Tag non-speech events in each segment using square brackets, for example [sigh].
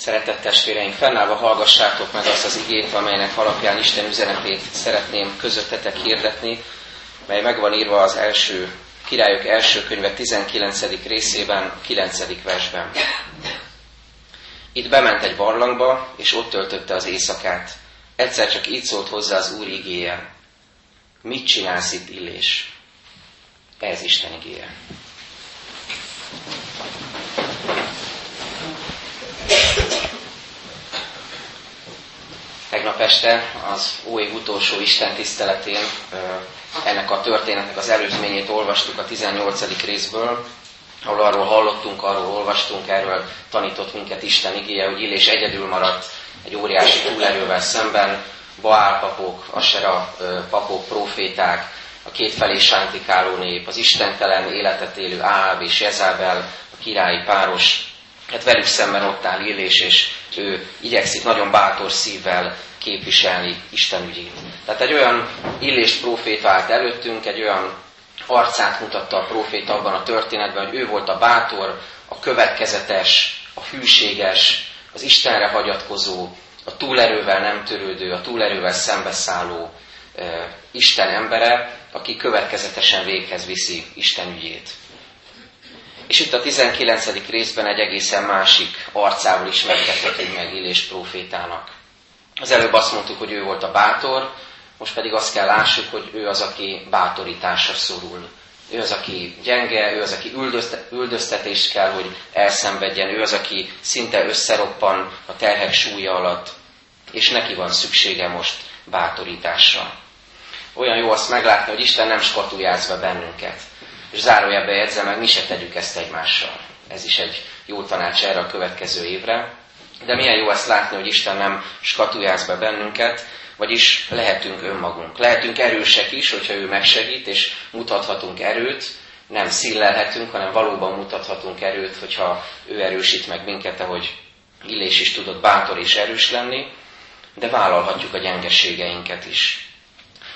Szeretett testvéreink, fennállva hallgassátok meg azt az igét, amelynek alapján Isten üzenetét szeretném közöttetek hirdetni, mely megvan írva az első királyok első könyve 19. részében, 9. versben. Itt bement egy barlangba, és ott töltötte az éjszakát. Egyszer csak így szólt hozzá az Úr igéje. Mit csinálsz itt, Illés? Ez Isten igéje. Tegnap este az új utolsó Isten tiszteletén ennek a történetnek az előzményét olvastuk a 18. részből, ahol arról hallottunk, arról olvastunk, erről tanított minket Isten igéje, hogy Illés egyedül maradt egy óriási túlerővel szemben, Baál papok, Asera papok, proféták, a kétfelé sántikáló nép, az istentelen életet élő Áb és Jezábel, a királyi páros, hát velük szemben ott áll Illés, és ő igyekszik nagyon bátor szívvel képviselni Isten ügyét. Tehát egy olyan Illés proféta állt előttünk, egy olyan arcát mutatta a proféta abban a történetben, hogy ő volt a bátor, a következetes, a hűséges, az Istenre hagyatkozó, a túlerővel nem törődő, a túlerővel szembeszálló e, Isten embere, aki következetesen véghez viszi Isten ügyét. És itt a 19. részben egy egészen másik arcával ismerkedhetünk meg Illés profétának. Az előbb azt mondtuk, hogy ő volt a bátor, most pedig azt kell lássuk, hogy ő az, aki bátorításra szorul. Ő az, aki gyenge, ő az, aki üldöztetést kell, hogy elszenvedjen, ő az, aki szinte összeroppan a terhek súlya alatt, és neki van szüksége most bátorításra. Olyan jó azt meglátni, hogy Isten nem skatujáz be bennünket. És zárójelbe jegyzem meg, mi se tegyük ezt egymással. Ez is egy jó tanács erre a következő évre. De milyen jó ezt látni, hogy Isten nem skatujáz be bennünket, vagyis lehetünk önmagunk. Lehetünk erősek is, hogyha ő megsegít, és mutathatunk erőt, nem szillelhetünk, hanem valóban mutathatunk erőt, hogyha ő erősít meg minket, ahogy Illés is tudott bátor és erős lenni, de vállalhatjuk a gyengeségeinket is.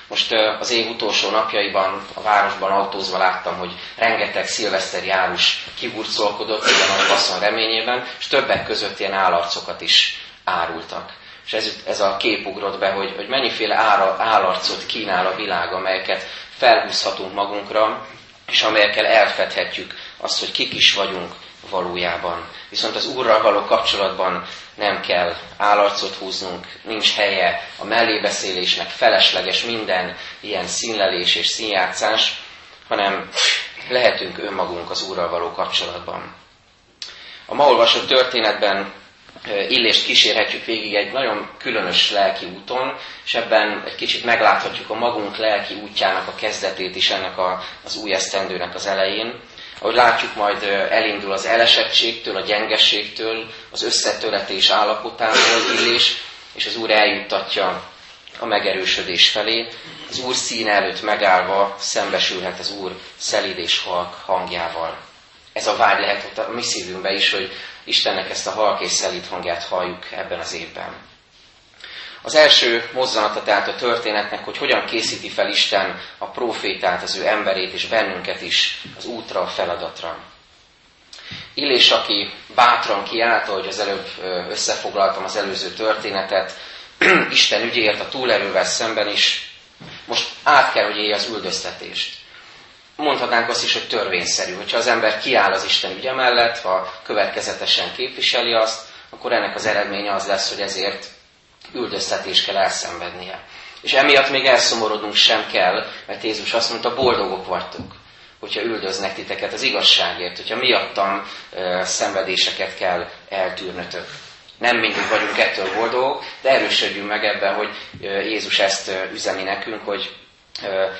Most az év utolsó napjaiban a városban autózva láttam, hogy rengeteg szilveszteri járus kihurcolkodott a nagy faszon reményében, és többek között ilyen állarcokat is árultak. És ez, ez a kép ugrott be, hogy, hogy mennyiféle ára, állarcot kínál a világ, amelyeket felhúzhatunk magunkra, és amelyekkel elfedhetjük azt, hogy kik is vagyunk valójában. Viszont az Úrral való kapcsolatban nem kell állarcot húznunk, nincs helye a mellébeszélésnek, felesleges minden ilyen színlelés és színjátszás, hanem lehetünk önmagunk az Úrral való kapcsolatban. A ma olvasott történetben Illést kísérhetjük végig egy nagyon különös lelki úton, és ebben egy kicsit megláthatjuk a magunk lelki útjának a kezdetét is ennek a, az új esztendőnek az elején. Ahogy látjuk, majd elindul az elesettségtől, a gyengességtől, az összetöretés állapotából Illés, és az Úr eljuttatja a megerősödés felé. Az Úr színe előtt megállva szembesülhet az Úr szelíd és halk hangjával. Ez a vágy lehet a mi szívünkbe is, hogy Istennek ezt a halk és szelít hangját halljuk ebben az évben. Az első mozzanata tehát a történetnek, hogy hogyan készíti fel Isten a profétát, az ő emberét és bennünket is az útra, a feladatra. Illés, aki bátran kiállt, hogy az előbb összefoglaltam az előző történetet, [clears throat] Isten ügyért a túlerővel szemben is, most át kell, hogy élje az üldöztetést mondhatnánk azt is, hogy törvényszerű. Hogyha az ember kiáll az Isten ügye mellett, ha következetesen képviseli azt, akkor ennek az eredménye az lesz, hogy ezért üldöztetés kell elszenvednie. És emiatt még elszomorodnunk sem kell, mert Jézus azt mondta, boldogok vagytok, hogyha üldöznek titeket az igazságért, hogyha miattam uh, szenvedéseket kell eltűrnötök. Nem mindig vagyunk ettől boldogok, de erősödjünk meg ebben, hogy Jézus ezt üzeni nekünk, hogy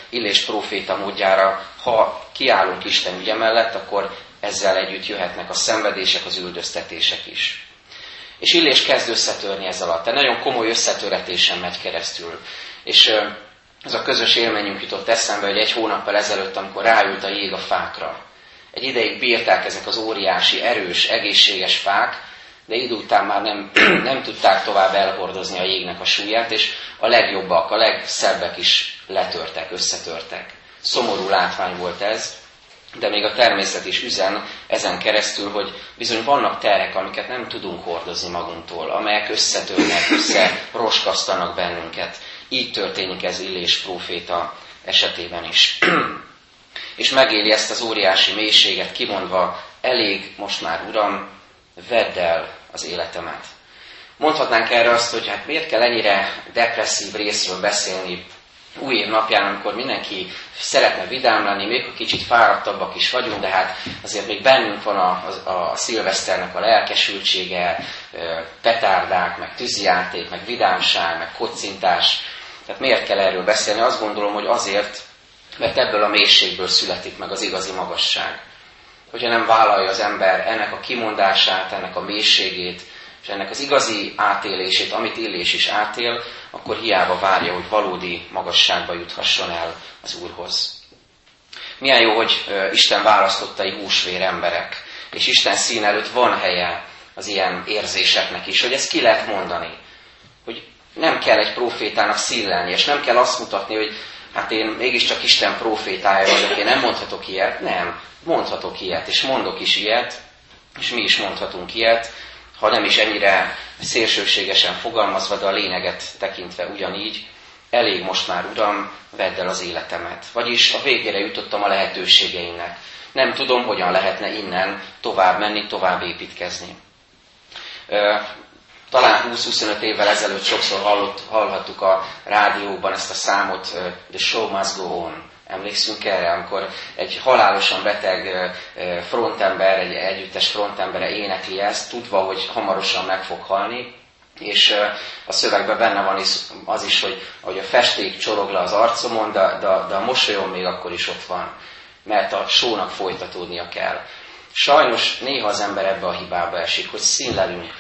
Illés proféta módjára, ha kiállunk Isten ügye mellett, akkor ezzel együtt jöhetnek a szenvedések, az üldöztetések is. És Illés kezd összetörni ez alatt. Tehát nagyon komoly összetöretésen megy keresztül. És ez a közös élményünk jutott eszembe, hogy egy hónappal ezelőtt, amikor ráült a jég a fákra. Egy ideig bírták ezek az óriási, erős, egészséges fák, de idő után már nem, [clears throat] nem tudták tovább elhordozni a jégnek a súlyát, és a legjobbak, a legszebbek is letörtek, összetörtek. Szomorú látvány volt ez, de még a természet is üzen ezen keresztül, hogy bizony vannak terek, amiket nem tudunk hordozni magunktól, amelyek összetörnek, össze roskasztanak bennünket. Így történik ez Illés próféta esetében is. [clears throat] és megéli ezt az óriási mélységet, kimondva, elég most már, Uram, vedd el az életemet. Mondhatnánk erre azt, hogy hát miért kell ennyire depresszív részről beszélni új év napján, amikor mindenki szeretne vidám lenni, még a kicsit fáradtabbak is vagyunk, de hát azért még bennünk van a, a, a szilveszternek a lelkesültsége, petárdák, meg tűzijáték, meg vidámság, meg kocintás. Tehát miért kell erről beszélni? Azt gondolom, hogy azért, mert ebből a mélységből születik meg az igazi magasság. Hogyha nem vállalja az ember ennek a kimondását, ennek a mélységét, és ennek az igazi átélését, amit Illés is átél, akkor hiába várja, hogy valódi magasságba juthasson el az Úrhoz. Milyen jó, hogy Isten választottai húsvér emberek, és Isten szín előtt van helye az ilyen érzéseknek is, hogy ezt ki lehet mondani. Hogy nem kell egy profétának szílelni, és nem kell azt mutatni, hogy hát én mégiscsak Isten profétája vagyok, én nem mondhatok ilyet. Nem, mondhatok ilyet, és mondok is ilyet, és mi is mondhatunk ilyet, ha nem is ennyire szélsőségesen fogalmazva, de a lényeget tekintve ugyanígy, elég most már, Uram, vedd el az életemet. Vagyis a végére jutottam a lehetőségeimnek. Nem tudom, hogyan lehetne innen tovább menni, tovább építkezni. Talán 20-25 évvel ezelőtt sokszor hallott, hallhattuk a rádióban ezt a számot, The Show Must Go On. Emlékszünk erre, amikor egy halálosan beteg frontember, egy együttes frontembere énekli ezt, tudva, hogy hamarosan meg fog halni, és a szövegben benne van is, az is, hogy, hogy a festék csorog le az arcomon, de, de, de a mosolyom még akkor is ott van, mert a sónak folytatódnia kell. Sajnos néha az ember ebbe a hibába esik, hogy színlelünk,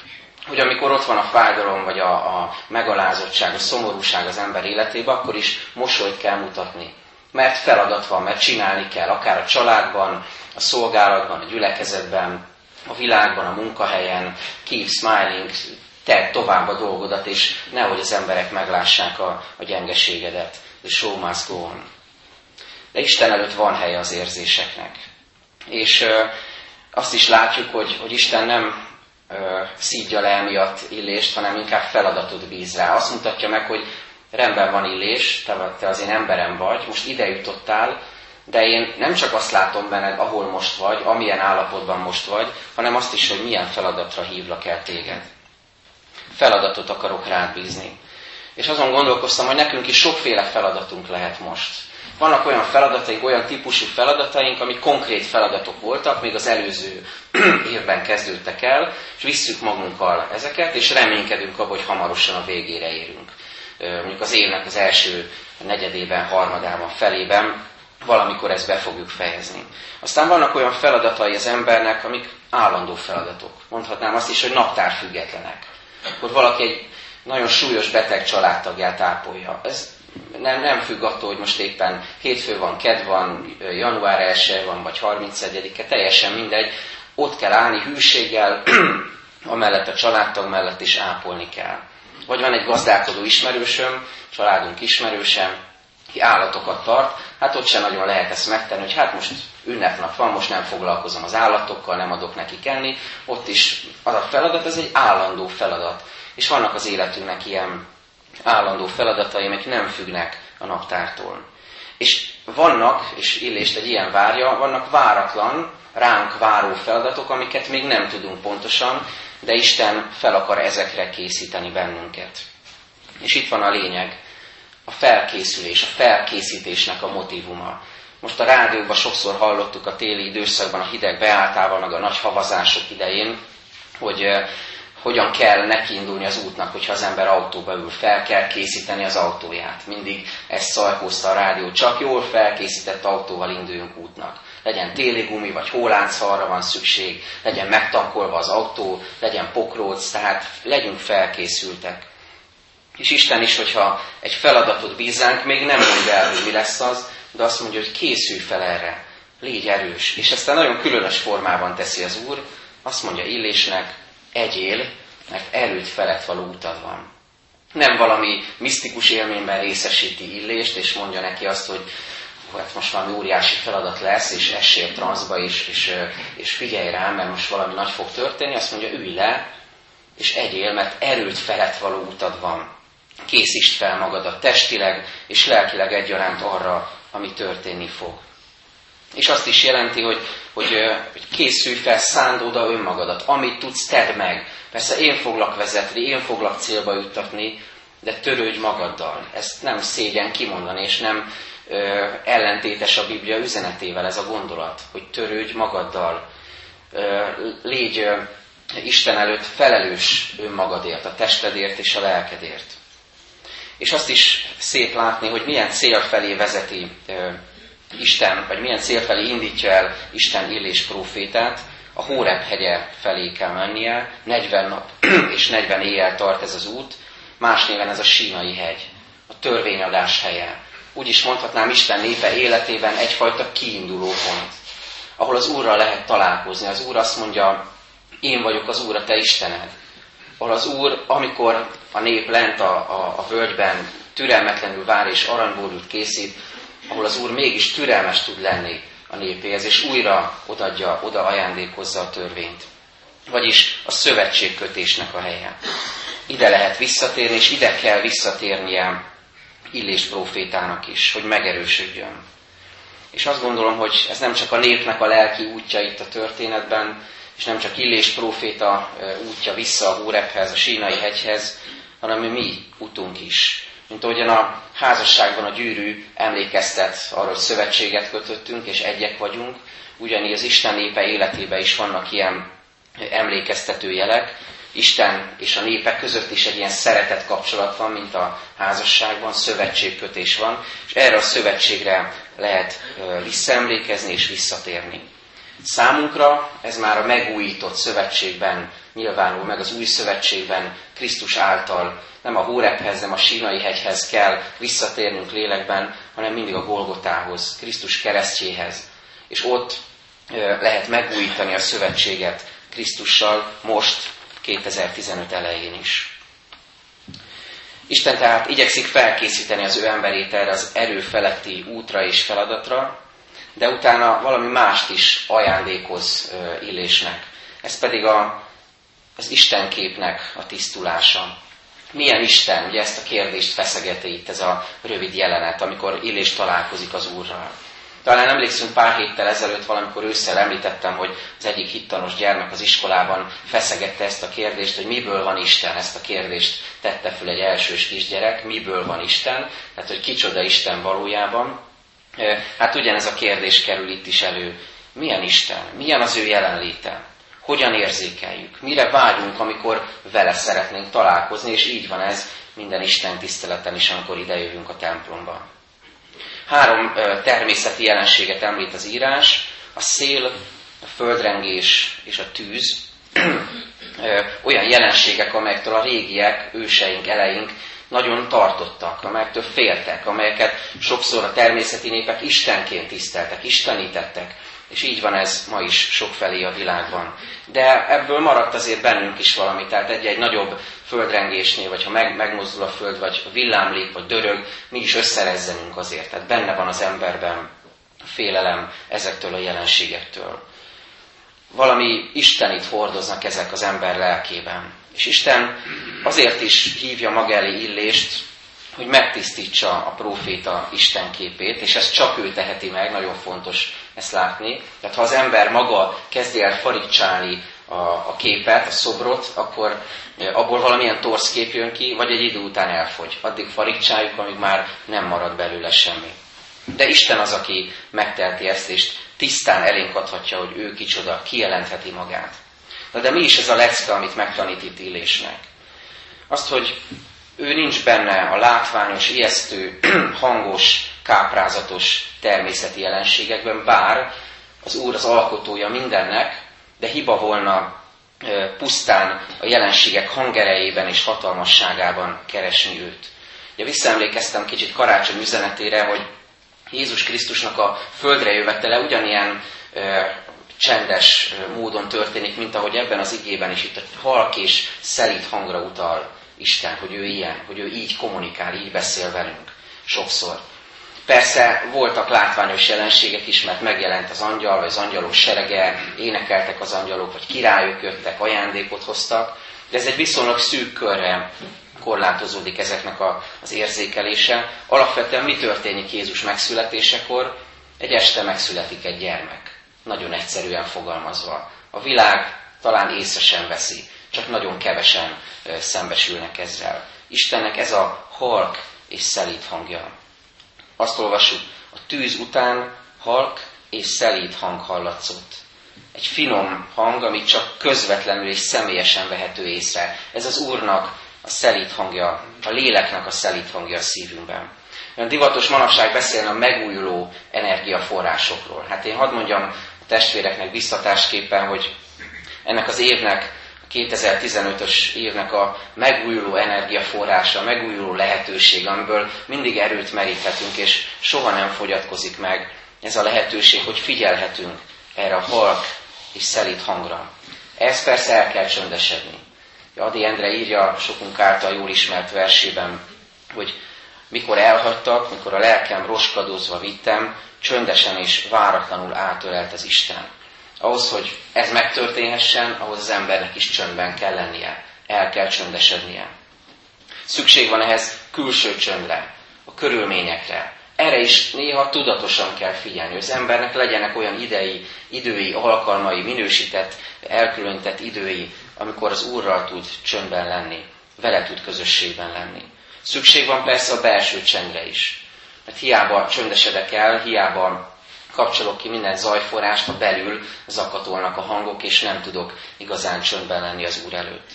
hogy amikor ott van a fájdalom, vagy a, a megalázottság, a szomorúság az ember életében, akkor is mosolyt kell mutatni mert feladat van, mert csinálni kell, akár a családban, a szolgálatban, a gyülekezetben, a világban, a munkahelyen, keep smiling, te tovább a dolgodat, és nehogy az emberek meglássák a, a gyengeségedet. The show must go on. De Isten előtt van helye az érzéseknek. És ö, azt is látjuk, hogy, hogy Isten nem ö, szídja le emiatt illést, hanem inkább feladatot bíz rá. Azt mutatja meg, hogy rendben van illés, te, te az én emberem vagy, most ide jutottál, de én nem csak azt látom benned, ahol most vagy, amilyen állapotban most vagy, hanem azt is, hogy milyen feladatra hívlak el téged. Feladatot akarok rád bízni. És azon gondolkoztam, hogy nekünk is sokféle feladatunk lehet most. Vannak olyan feladataink, olyan típusú feladataink, amik konkrét feladatok voltak, még az előző [clears throat] évben kezdődtek el, és visszük magunkkal ezeket, és reménykedünk abban, hogy hamarosan a végére érünk mondjuk az évnek az első negyedében, harmadában, felében, valamikor ezt be fogjuk fejezni. Aztán vannak olyan feladatai az embernek, amik állandó feladatok. Mondhatnám azt is, hogy naptár függetlenek. Hogy valaki egy nagyon súlyos beteg családtagját ápolja. Ez nem, nem függ attól, hogy most éppen hétfő van, ked van, január 1 van, vagy 31-e, teljesen mindegy. Ott kell állni hűséggel, [clears throat] amellett a családtag mellett is ápolni kell. Vagy van egy gazdálkodó ismerősöm, családunk ismerősem, ki állatokat tart, hát ott sem nagyon lehet ezt megtenni, hogy hát most ünnepnap van, most nem foglalkozom az állatokkal, nem adok neki kenni. Ott is az a feladat, ez egy állandó feladat. És vannak az életünknek ilyen állandó feladatai, amik nem függnek a naptártól. És vannak, és Illést egy ilyen várja, vannak váratlan, ránk váró feladatok, amiket még nem tudunk pontosan, de Isten fel akar ezekre készíteni bennünket. És itt van a lényeg, a felkészülés, a felkészítésnek a motivuma. Most a rádióban sokszor hallottuk a téli időszakban, a hideg beáltával, meg a nagy havazások idején, hogy uh, hogyan kell nekiindulni az útnak, hogyha az ember autóba ül, fel kell készíteni az autóját. Mindig ezt szajkózta a rádió, csak jól felkészített autóval induljunk útnak legyen téli gumi, vagy hóláncfalra van szükség, legyen megtankolva az autó, legyen pokróc, tehát legyünk felkészültek. És Isten is, hogyha egy feladatot bízánk, még nem mondja el, hogy mi lesz az, de azt mondja, hogy készülj fel erre, légy erős. És ezt a nagyon különös formában teszi az Úr, azt mondja Illésnek, egyél, mert erőt felett való utad van. Nem valami misztikus élményben részesíti Illést, és mondja neki azt, hogy hát most valami óriási feladat lesz, és essél transzba, és, és, és figyelj rám, mert most valami nagy fog történni, azt mondja, ülj le, és egyél, mert erőt felett való utad van. Készítsd fel magadat testileg és lelkileg egyaránt arra, ami történni fog. És azt is jelenti, hogy, hogy, hogy készülj fel, szánd oda önmagadat, amit tudsz, tedd meg. Persze én foglak vezetni, én foglak célba juttatni, de törődj magaddal. Ezt nem szégyen kimondani, és nem ö, ellentétes a Biblia üzenetével ez a gondolat, hogy törődj magaddal. Ö, légy ö, Isten előtt felelős önmagadért, a testedért és a lelkedért. És azt is szép látni, hogy milyen cél felé vezeti ö, Isten, vagy milyen cél felé indítja el Isten Illés profétát, a Hórep hegye felé kell mennie, 40 nap [clears throat] és 40 éjjel tart ez az út, más néven ez a sínai hegy, a törvényadás helye. Úgy is mondhatnám Isten népe életében egyfajta kiinduló pont, ahol az Úrral lehet találkozni. Az Úr azt mondja, én vagyok az Úr, a te Istened. Ahol az Úr, amikor a nép lent a, a, a völgyben türelmetlenül vár és aranybódút készít, ahol az Úr mégis türelmes tud lenni a népéhez, és újra odadja, oda ajándékozza a törvényt. Vagyis a szövetségkötésnek a helye. Ide lehet visszatérni, és ide kell visszatérnie Illés profétának is, hogy megerősödjön. És azt gondolom, hogy ez nem csak a népnek a lelki útja itt a történetben, és nem csak Illés proféta útja vissza a Hórephez, a Sínai hegyhez, hanem mi utunk is. Mint ahogyan a házasságban a gyűrű emlékeztet arra, hogy szövetséget kötöttünk, és egyek vagyunk, ugyanígy az Isten népe életében is vannak ilyen emlékeztető jelek, Isten és a népek között is egy ilyen szeretet kapcsolat van, mint a házasságban, szövetségkötés van, és erre a szövetségre lehet visszaemlékezni és visszatérni. Számunkra ez már a megújított szövetségben nyilvánul meg, az új szövetségben Krisztus által nem a Hórephez, nem a Sínai hegyhez kell visszatérnünk lélekben, hanem mindig a Golgotához, Krisztus keresztjéhez. És ott lehet megújítani a szövetséget Krisztussal most, 2015 elején is. Isten tehát igyekszik felkészíteni az ő emberét erre az erő feletti útra és feladatra, de utána valami mást is ajándékoz Illésnek. Ez pedig a, az Istenképnek a tisztulása. Milyen Isten? Ugye ezt a kérdést feszegeti itt ez a rövid jelenet, amikor Illés találkozik az Úrral. Talán emlékszünk pár héttel ezelőtt, valamikor ősszel említettem, hogy az egyik hittanos gyermek az iskolában feszegette ezt a kérdést, hogy miből van Isten. Ezt a kérdést tette föl egy elsős kisgyerek, miből van Isten, tehát hogy kicsoda Isten valójában. Hát ugyanez a kérdés kerül itt is elő. Milyen Isten? Milyen az ő jelenléte? Hogyan érzékeljük? Mire vágyunk, amikor vele szeretnénk találkozni, és így van ez minden Isten tiszteleten is, amikor idejövünk a templomba. Három természeti jelenséget említ az írás, a szél, a földrengés és a tűz. Olyan jelenségek, amelyektől a régiek, őseink, eleink nagyon tartottak, amelyektől féltek, amelyeket sokszor a természeti népek istenként tiszteltek, istenítettek, és így van ez ma is sokfelé a világban. De ebből maradt azért bennünk is valami, tehát egy-egy nagyobb földrengésnél, vagy ha meg, megmozdul a föld, vagy villámlik, vagy dörög, mi is összerezzenünk azért. Tehát benne van az emberben a félelem ezektől a jelenségektől. Valami istenit hordoznak ezek az ember lelkében. És Isten azért is hívja maga elé illést, hogy megtisztítsa a próféta Isten képét, és ezt csak ő teheti meg, nagyon fontos ezt látni. Tehát ha az ember maga kezdi el faricsálni a, a képet, a szobrot, akkor abból valamilyen torsz kép jön ki, vagy egy idő után elfogy. Addig faricsáljuk, amíg már nem marad belőle semmi. De Isten az, aki megtelti ezt, és tisztán elénk adhatja, hogy ő kicsoda, kijelentheti magát. Na de mi is ez a lecke, amit megtanít itt Illésnek? Azt, hogy ő nincs benne a látványos, ijesztő, [clears throat] hangos, káprázatos természeti jelenségekben, bár az Úr az alkotója mindennek, de hiba volna pusztán a jelenségek hangerejében és hatalmasságában keresni őt. Ugye visszaemlékeztem kicsit karácsony üzenetére, hogy Jézus Krisztusnak a földre jövetele ugyanilyen csendes módon történik, mint ahogy ebben az igében is itt a halk és szelít hangra utal Isten, hogy ő ilyen, hogy ő így kommunikál, így beszél velünk sokszor. Persze voltak látványos jelenségek is, mert megjelent az angyal, vagy az angyalok serege, énekeltek az angyalok, vagy királyok jöttek, ajándékot hoztak, de ez egy viszonylag szűk körre korlátozódik ezeknek a, az érzékelése. Alapvetően mi történik Jézus megszületésekor? Egy este megszületik egy gyermek. Nagyon egyszerűen fogalmazva. A világ talán észre sem veszi, csak nagyon kevesen szembesülnek ezzel. Istennek ez a halk és szelít hangja. Azt olvassuk, a tűz után halk és szelít hang hallatszott. Egy finom hang, ami csak közvetlenül és személyesen vehető észre. Ez az Úrnak a szelít hangja, a léleknek a szelít hangja a szívünkben. Olyan divatos manapság beszélni a megújuló energiaforrásokról. Hát én hadd mondjam a testvéreknek biztatásképpen, hogy ennek az évnek, 2015-ös évnek a megújuló energiaforrása, megújuló lehetőség, amiből mindig erőt meríthetünk, és soha nem fogyatkozik meg ez a lehetőség, hogy figyelhetünk erre a halk és szelít hangra. Ez persze el kell csöndesedni. Adi Endre írja sokunk által jól ismert versében, hogy mikor elhagytak, mikor a lelkem roskadozva vittem, csöndesen és váratlanul átölelt az Isten. Ahhoz, hogy ez megtörténhessen, ahhoz az embernek is csöndben kell lennie, el kell csöndesednie. Szükség van ehhez külső csöndre, a körülményekre. Erre is néha tudatosan kell figyelni, hogy az embernek legyenek olyan idei, idői, alkalmai, minősített, elkülönített idői, amikor az Úrral tud csöndben lenni, vele tud közösségben lenni. Szükség van persze a belső csendre is. Mert hiába csöndesedek el, hiába kapcsolok ki minden zajforrást, ha belül zakatolnak a hangok, és nem tudok igazán csöndben lenni az Úr előtt.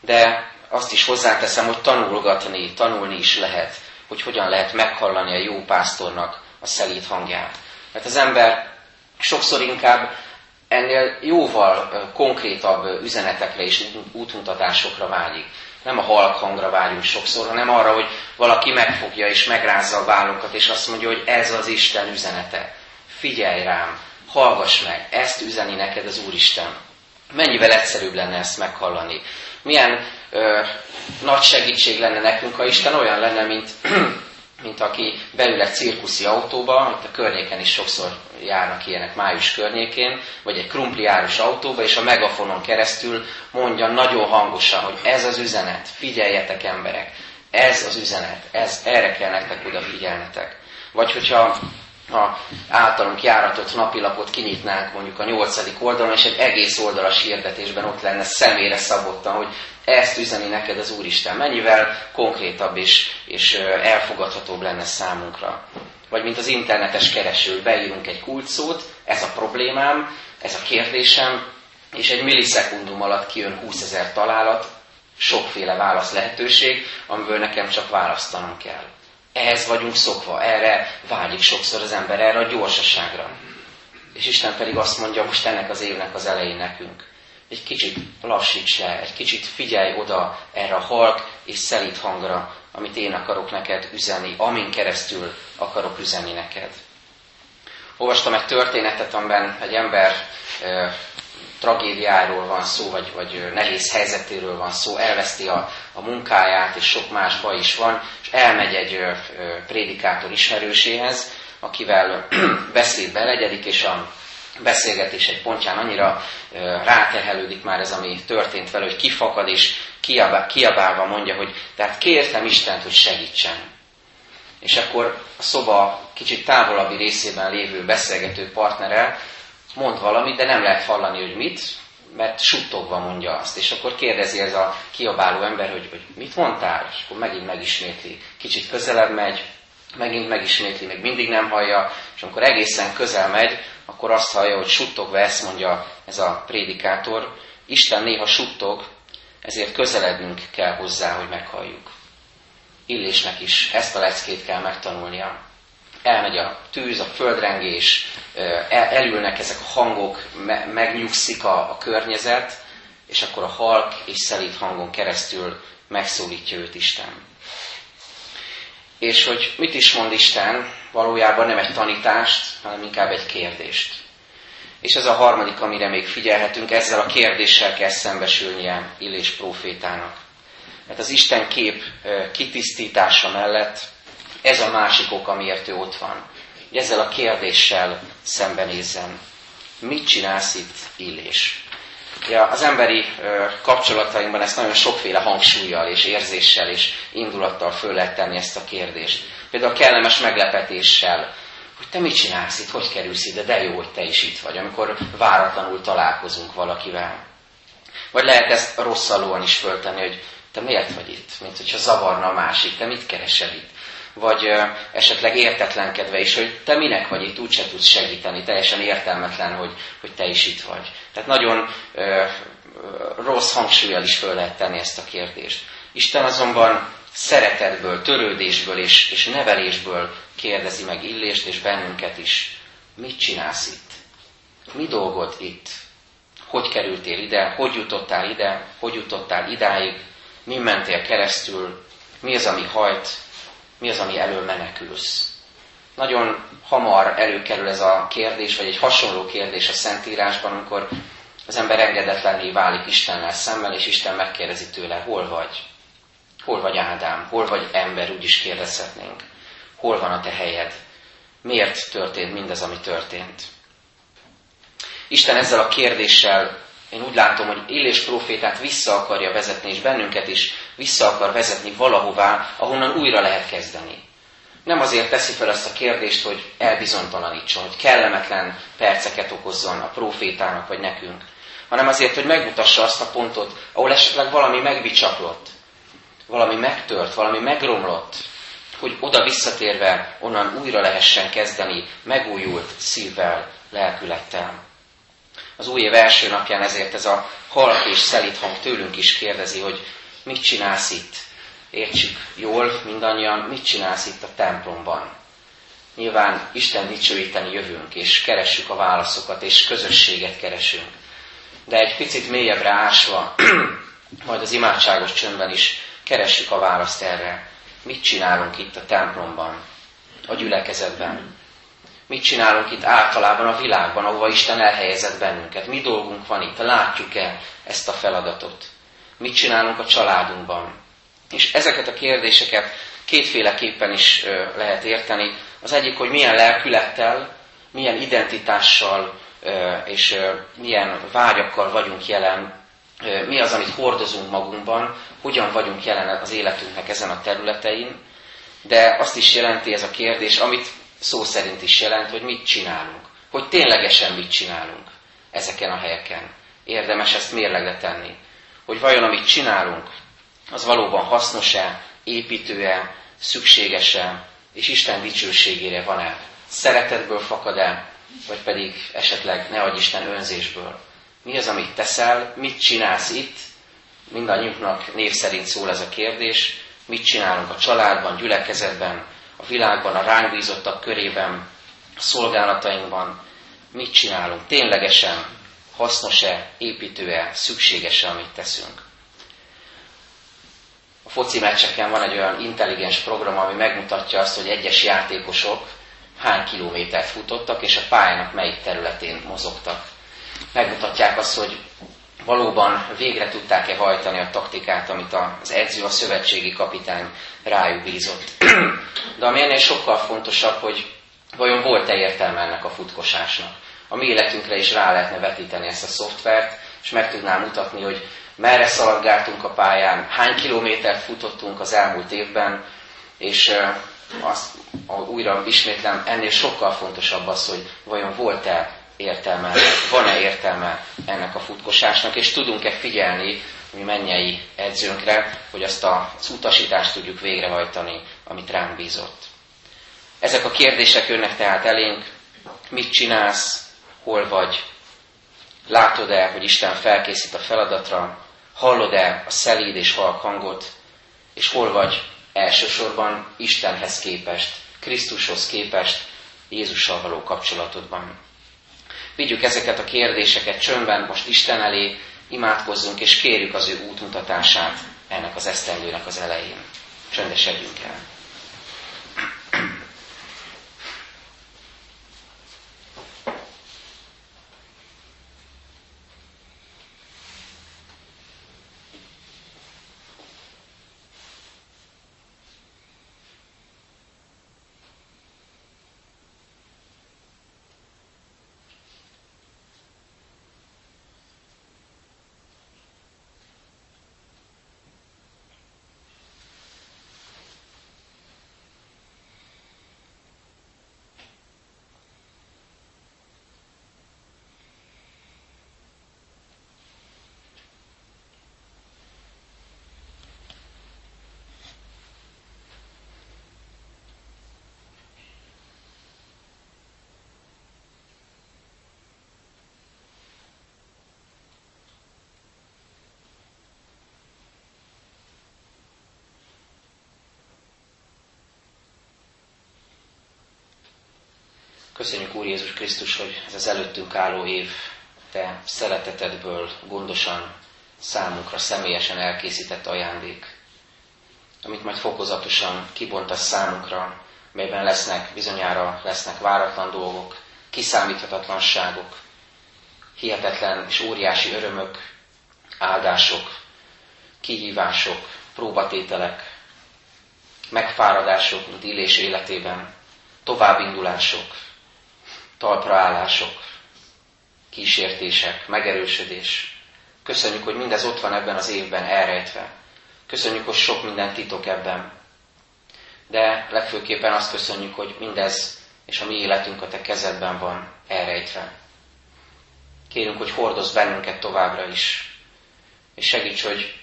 De azt is hozzáteszem, hogy tanulgatni, tanulni is lehet, hogy hogyan lehet meghallani a jó pásztornak a szelít hangját. Mert az ember sokszor inkább ennél jóval konkrétabb üzenetekre és útmutatásokra vágyik. Nem a halk hangra várjunk sokszor, hanem arra, hogy valaki megfogja és megrázza a vállunkat, és azt mondja, hogy ez az Isten üzenete. Figyelj rám, hallgass meg, ezt üzeni neked az Úristen. Mennyivel egyszerűbb lenne ezt meghallani. Milyen ö, nagy segítség lenne nekünk, ha Isten olyan lenne, mint [clears throat] mint aki belül egy cirkuszi autóba, itt a környéken is sokszor járnak ilyenek május környékén, vagy egy krumpliárus autóba, és a megafonon keresztül mondja nagyon hangosan, hogy ez az üzenet, figyeljetek emberek, ez az üzenet, ez, erre kell nektek odafigyelnetek. Vagy hogyha a általunk járatott napilapot kinyitnánk mondjuk a nyolcadik oldalon, és egy egész oldalas hirdetésben ott lenne személyre szabottan, hogy ezt üzeni neked az Úristen. Mennyivel konkrétabb és, és elfogadhatóbb lenne számunkra. Vagy mint az internetes kereső, beírunk egy kulcsszót, ez a problémám, ez a kérdésem, és egy millisekundum alatt kijön 20 ezer találat, sokféle válasz lehetőség, amiből nekem csak választanom kell. Ehhez vagyunk szokva, erre vágyik sokszor az ember, erre a gyorsaságra. És Isten pedig azt mondja most ennek az évnek az elején nekünk, egy kicsit lassíts le, egy kicsit figyelj oda erre a halk és szelít hangra, amit én akarok neked üzenni, amin keresztül akarok üzenni neked. Olvastam egy történetet, amiben egy ember tragédiáról van szó, vagy, vagy nehéz helyzetéről van szó, elveszti a, a munkáját, és sok más baj is van, és elmegy egy prédikátor ismerőséhez, akivel [clears throat] beszédbe legyedik, és a beszélgetés egy pontján annyira ráterhelődik már ez, ami történt vele, hogy kifakad és kiabálva mondja, hogy tehát kértem Istent, hogy segítsen. És akkor a szoba kicsit távolabbi részében lévő beszélgető partnere mond valamit, de nem lehet hallani, hogy mit, mert suttogva mondja azt. És akkor kérdezi ez a kiabáló ember, hogy, hogy mit mondtál, és akkor megint megismétli. Kicsit közelebb megy, megint megismétli, még mindig nem hallja, és amikor egészen közel megy, akkor azt hallja, hogy suttogva ezt mondja ez a prédikátor, Isten néha suttog, ezért közelednünk kell hozzá, hogy meghalljuk. Illésnek is ezt a leckét kell megtanulnia. Elmegy a tűz, a földrengés, elülnek ezek a hangok, megnyugszik a, a környezet, és akkor a halk és szelít hangon keresztül megszólítja őt Isten. És hogy mit is mond Isten, valójában nem egy tanítást, hanem inkább egy kérdést. És ez a harmadik, amire még figyelhetünk, ezzel a kérdéssel kell szembesülnie Illés profétának. Mert az Isten kép kitisztítása mellett ez a másik ok, amiért ő ott van. Ezzel a kérdéssel szembenézzen. Mit csinálsz itt, Illés? Ja, az emberi kapcsolatainkban ezt nagyon sokféle hangsúlyjal és érzéssel és indulattal föl lehet tenni ezt a kérdést. Például a kellemes meglepetéssel, hogy te mit csinálsz itt, hogy kerülsz ide, de jó, hogy te is itt vagy, amikor váratlanul találkozunk valakivel. Vagy lehet ezt rosszalóan is föltenni, hogy te miért vagy itt, mint hogyha zavarna a másik, te mit keresel itt vagy esetleg értetlenkedve is, hogy te minek vagy itt, úgyse tudsz segíteni, teljesen értelmetlen, hogy, hogy te is itt vagy. Tehát nagyon ö, rossz hangsúlyjal is föl lehet tenni ezt a kérdést. Isten azonban szeretetből, törődésből és, és nevelésből kérdezi meg Illést és bennünket is. Mit csinálsz itt? Mi dolgod itt? Hogy kerültél ide? Hogy jutottál ide? Hogy jutottál idáig? Mi mentél keresztül? Mi az, ami hajt? Mi az, ami elől menekülsz. Nagyon hamar előkerül ez a kérdés, vagy egy hasonló kérdés a Szentírásban, amikor az ember engedetlenné válik Istennel szemmel, és Isten megkérdezi tőle, hol vagy? Hol vagy Ádám? Hol vagy ember? Úgy is kérdezhetnénk. Hol van a te helyed? Miért történt mindez, ami történt? Isten ezzel a kérdéssel én úgy látom, hogy élés profétát vissza akarja vezetni, és bennünket is vissza akar vezetni valahová, ahonnan újra lehet kezdeni. Nem azért teszi fel ezt a kérdést, hogy elbizonytalanítson, hogy kellemetlen perceket okozzon a profétának vagy nekünk, hanem azért, hogy megmutassa azt a pontot, ahol esetleg valami megbicsaklott, valami megtört, valami megromlott, hogy oda visszatérve onnan újra lehessen kezdeni megújult szívvel, lelkülettel. Az új év első napján ezért ez a halk és szelít hang tőlünk is kérdezi, hogy mit csinálsz itt? Értsük jól mindannyian, mit csinálsz itt a templomban? Nyilván Isten dicsőíteni jövünk, és keressük a válaszokat, és közösséget keresünk. De egy picit mélyebbre ásva, [clears throat] majd az imádságos csöndben is keressük a választ erre. Mit csinálunk itt a templomban, a gyülekezetben? Mit csinálunk itt általában a világban, ahova Isten elhelyezett bennünket? Mi dolgunk van itt? Látjuk-e ezt a feladatot? Mit csinálunk a családunkban? És ezeket a kérdéseket kétféleképpen is lehet érteni. Az egyik, hogy milyen lelkülettel, milyen identitással és milyen vágyakkal vagyunk jelen, mi az, amit hordozunk magunkban, hogyan vagyunk jelen az életünknek ezen a területein, de azt is jelenti ez a kérdés, amit szó szerint is jelent, hogy mit csinálunk. Hogy ténylegesen mit csinálunk ezeken a helyeken. Érdemes ezt mérlegre tenni. Hogy vajon amit csinálunk, az valóban hasznos-e, építő-e, szükséges-e, és Isten dicsőségére van-e. Szeretetből fakad-e, vagy pedig esetleg ne adj Isten önzésből. Mi az, amit teszel, mit csinálsz itt, mindannyiunknak név szerint szól ez a kérdés, mit csinálunk a családban, gyülekezetben, a világban, a ránk bízottak körében, a szolgálatainkban, mit csinálunk, ténylegesen hasznos-e, építő-e, szükséges-e, amit teszünk. A foci meccseken van egy olyan intelligens program, ami megmutatja azt, hogy egyes játékosok hány kilométert futottak, és a pályának melyik területén mozogtak. Megmutatják azt, hogy valóban végre tudták-e hajtani a taktikát, amit az edző, a szövetségi kapitány rájuk bízott. [clears throat] De ami ennél sokkal fontosabb, hogy vajon volt-e értelme ennek a futkosásnak. A mi életünkre is rá lehetne vetíteni ezt a szoftvert, és meg tudnám mutatni, hogy merre szaladgáltunk a pályán, hány kilométert futottunk az elmúlt évben, és azt újra ismétlem, ennél sokkal fontosabb az, hogy vajon volt-e értelme, van-e értelme ennek a futkosásnak, és tudunk-e figyelni mi mennyei edzőnkre, hogy azt az utasítást tudjuk végrehajtani, amit ránk bízott. Ezek a kérdések jönnek tehát elénk, mit csinálsz, hol vagy, látod-e, hogy Isten felkészít a feladatra, hallod-e a szelíd és halk hangot, és hol vagy elsősorban Istenhez képest, Krisztushoz képest, Jézussal való kapcsolatodban. Vigyük ezeket a kérdéseket csöndben most Isten elé, imádkozzunk és kérjük az ő útmutatását ennek az esztendőnek az elején. Csöndesedjünk el. Köszönjük Úr Jézus Krisztus, hogy ez az előttünk álló év Te szeretetedből gondosan számunkra személyesen elkészített ajándék, amit majd fokozatosan kibontasz számunkra, melyben lesznek, bizonyára lesznek váratlan dolgok, kiszámíthatatlanságok, hihetetlen és óriási örömök, áldások, kihívások, próbatételek, megfáradások, mint illés életében, továbbindulások, talpraállások, kísértések, megerősödés. Köszönjük, hogy mindez ott van ebben az évben elrejtve. Köszönjük, hogy sok minden titok ebben. De legfőképpen azt köszönjük, hogy mindez és a mi életünk a te kezedben van elrejtve. Kérünk, hogy hordoz bennünket továbbra is, és segíts, hogy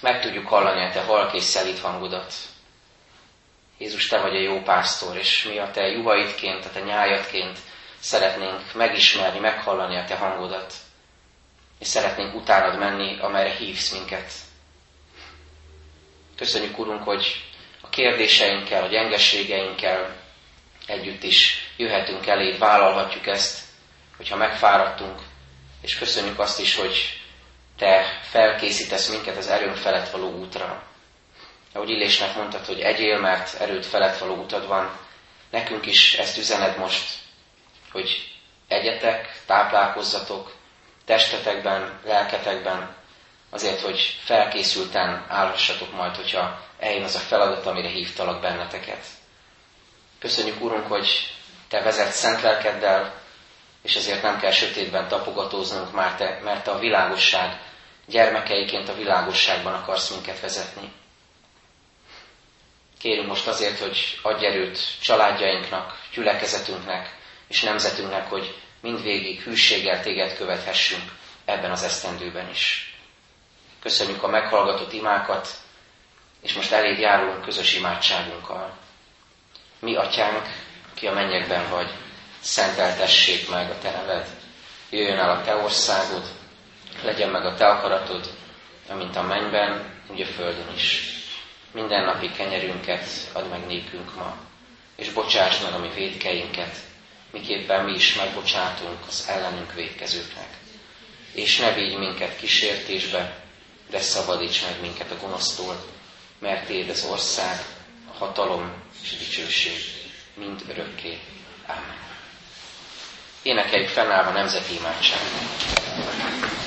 meg tudjuk hallani a te halk és szelít hangodat. Jézus, te vagy a jó pásztor, és mi a te juhaidként, a te nyájadként szeretnénk megismerni, meghallani a te hangodat, és szeretnénk utánad menni, amerre hívsz minket. Köszönjük, Urunk, hogy a kérdéseinkkel, a gyengességeinkkel együtt is jöhetünk eléd, vállalhatjuk ezt, hogyha megfáradtunk, és köszönjük azt is, hogy te felkészítesz minket az erőnk felett való útra. Ahogy Illésnek mondtad, hogy egyél, mert erőt felett való utad van, nekünk is ezt üzened most, hogy egyetek, táplálkozzatok, testetekben, lelketekben, azért, hogy felkészülten állhassatok majd, hogyha eljön az a feladat, amire hívtalak benneteket. Köszönjük, Úrunk, hogy Te vezet szent lelkeddel, és ezért nem kell sötétben tapogatóznunk, mert te, mert a világosság gyermekeiként a világosságban akarsz minket vezetni. Kérünk most azért, hogy adj erőt családjainknak, gyülekezetünknek és nemzetünknek, hogy mindvégig hűséggel téged követhessünk ebben az esztendőben is. Köszönjük a meghallgatott imákat, és most eléd járulunk közös imádságunkkal. Mi, atyánk, ki a mennyekben vagy, szenteltessék meg a te neved, jöjjön el a te országod, legyen meg a te akaratod, amint a mennyben, úgy a földön is. Minden napi kenyerünket add meg nékünk ma, és bocsáss meg a mi védkeinket, miképpen mi is megbocsátunk az ellenünk védkezőknek. És ne vigy minket kísértésbe, de szabadíts meg minket a gonosztól, mert Téd az ország, a hatalom és a dicsőség mind örökké. Amen. Énekeljük fennállva nemzeti imádságot.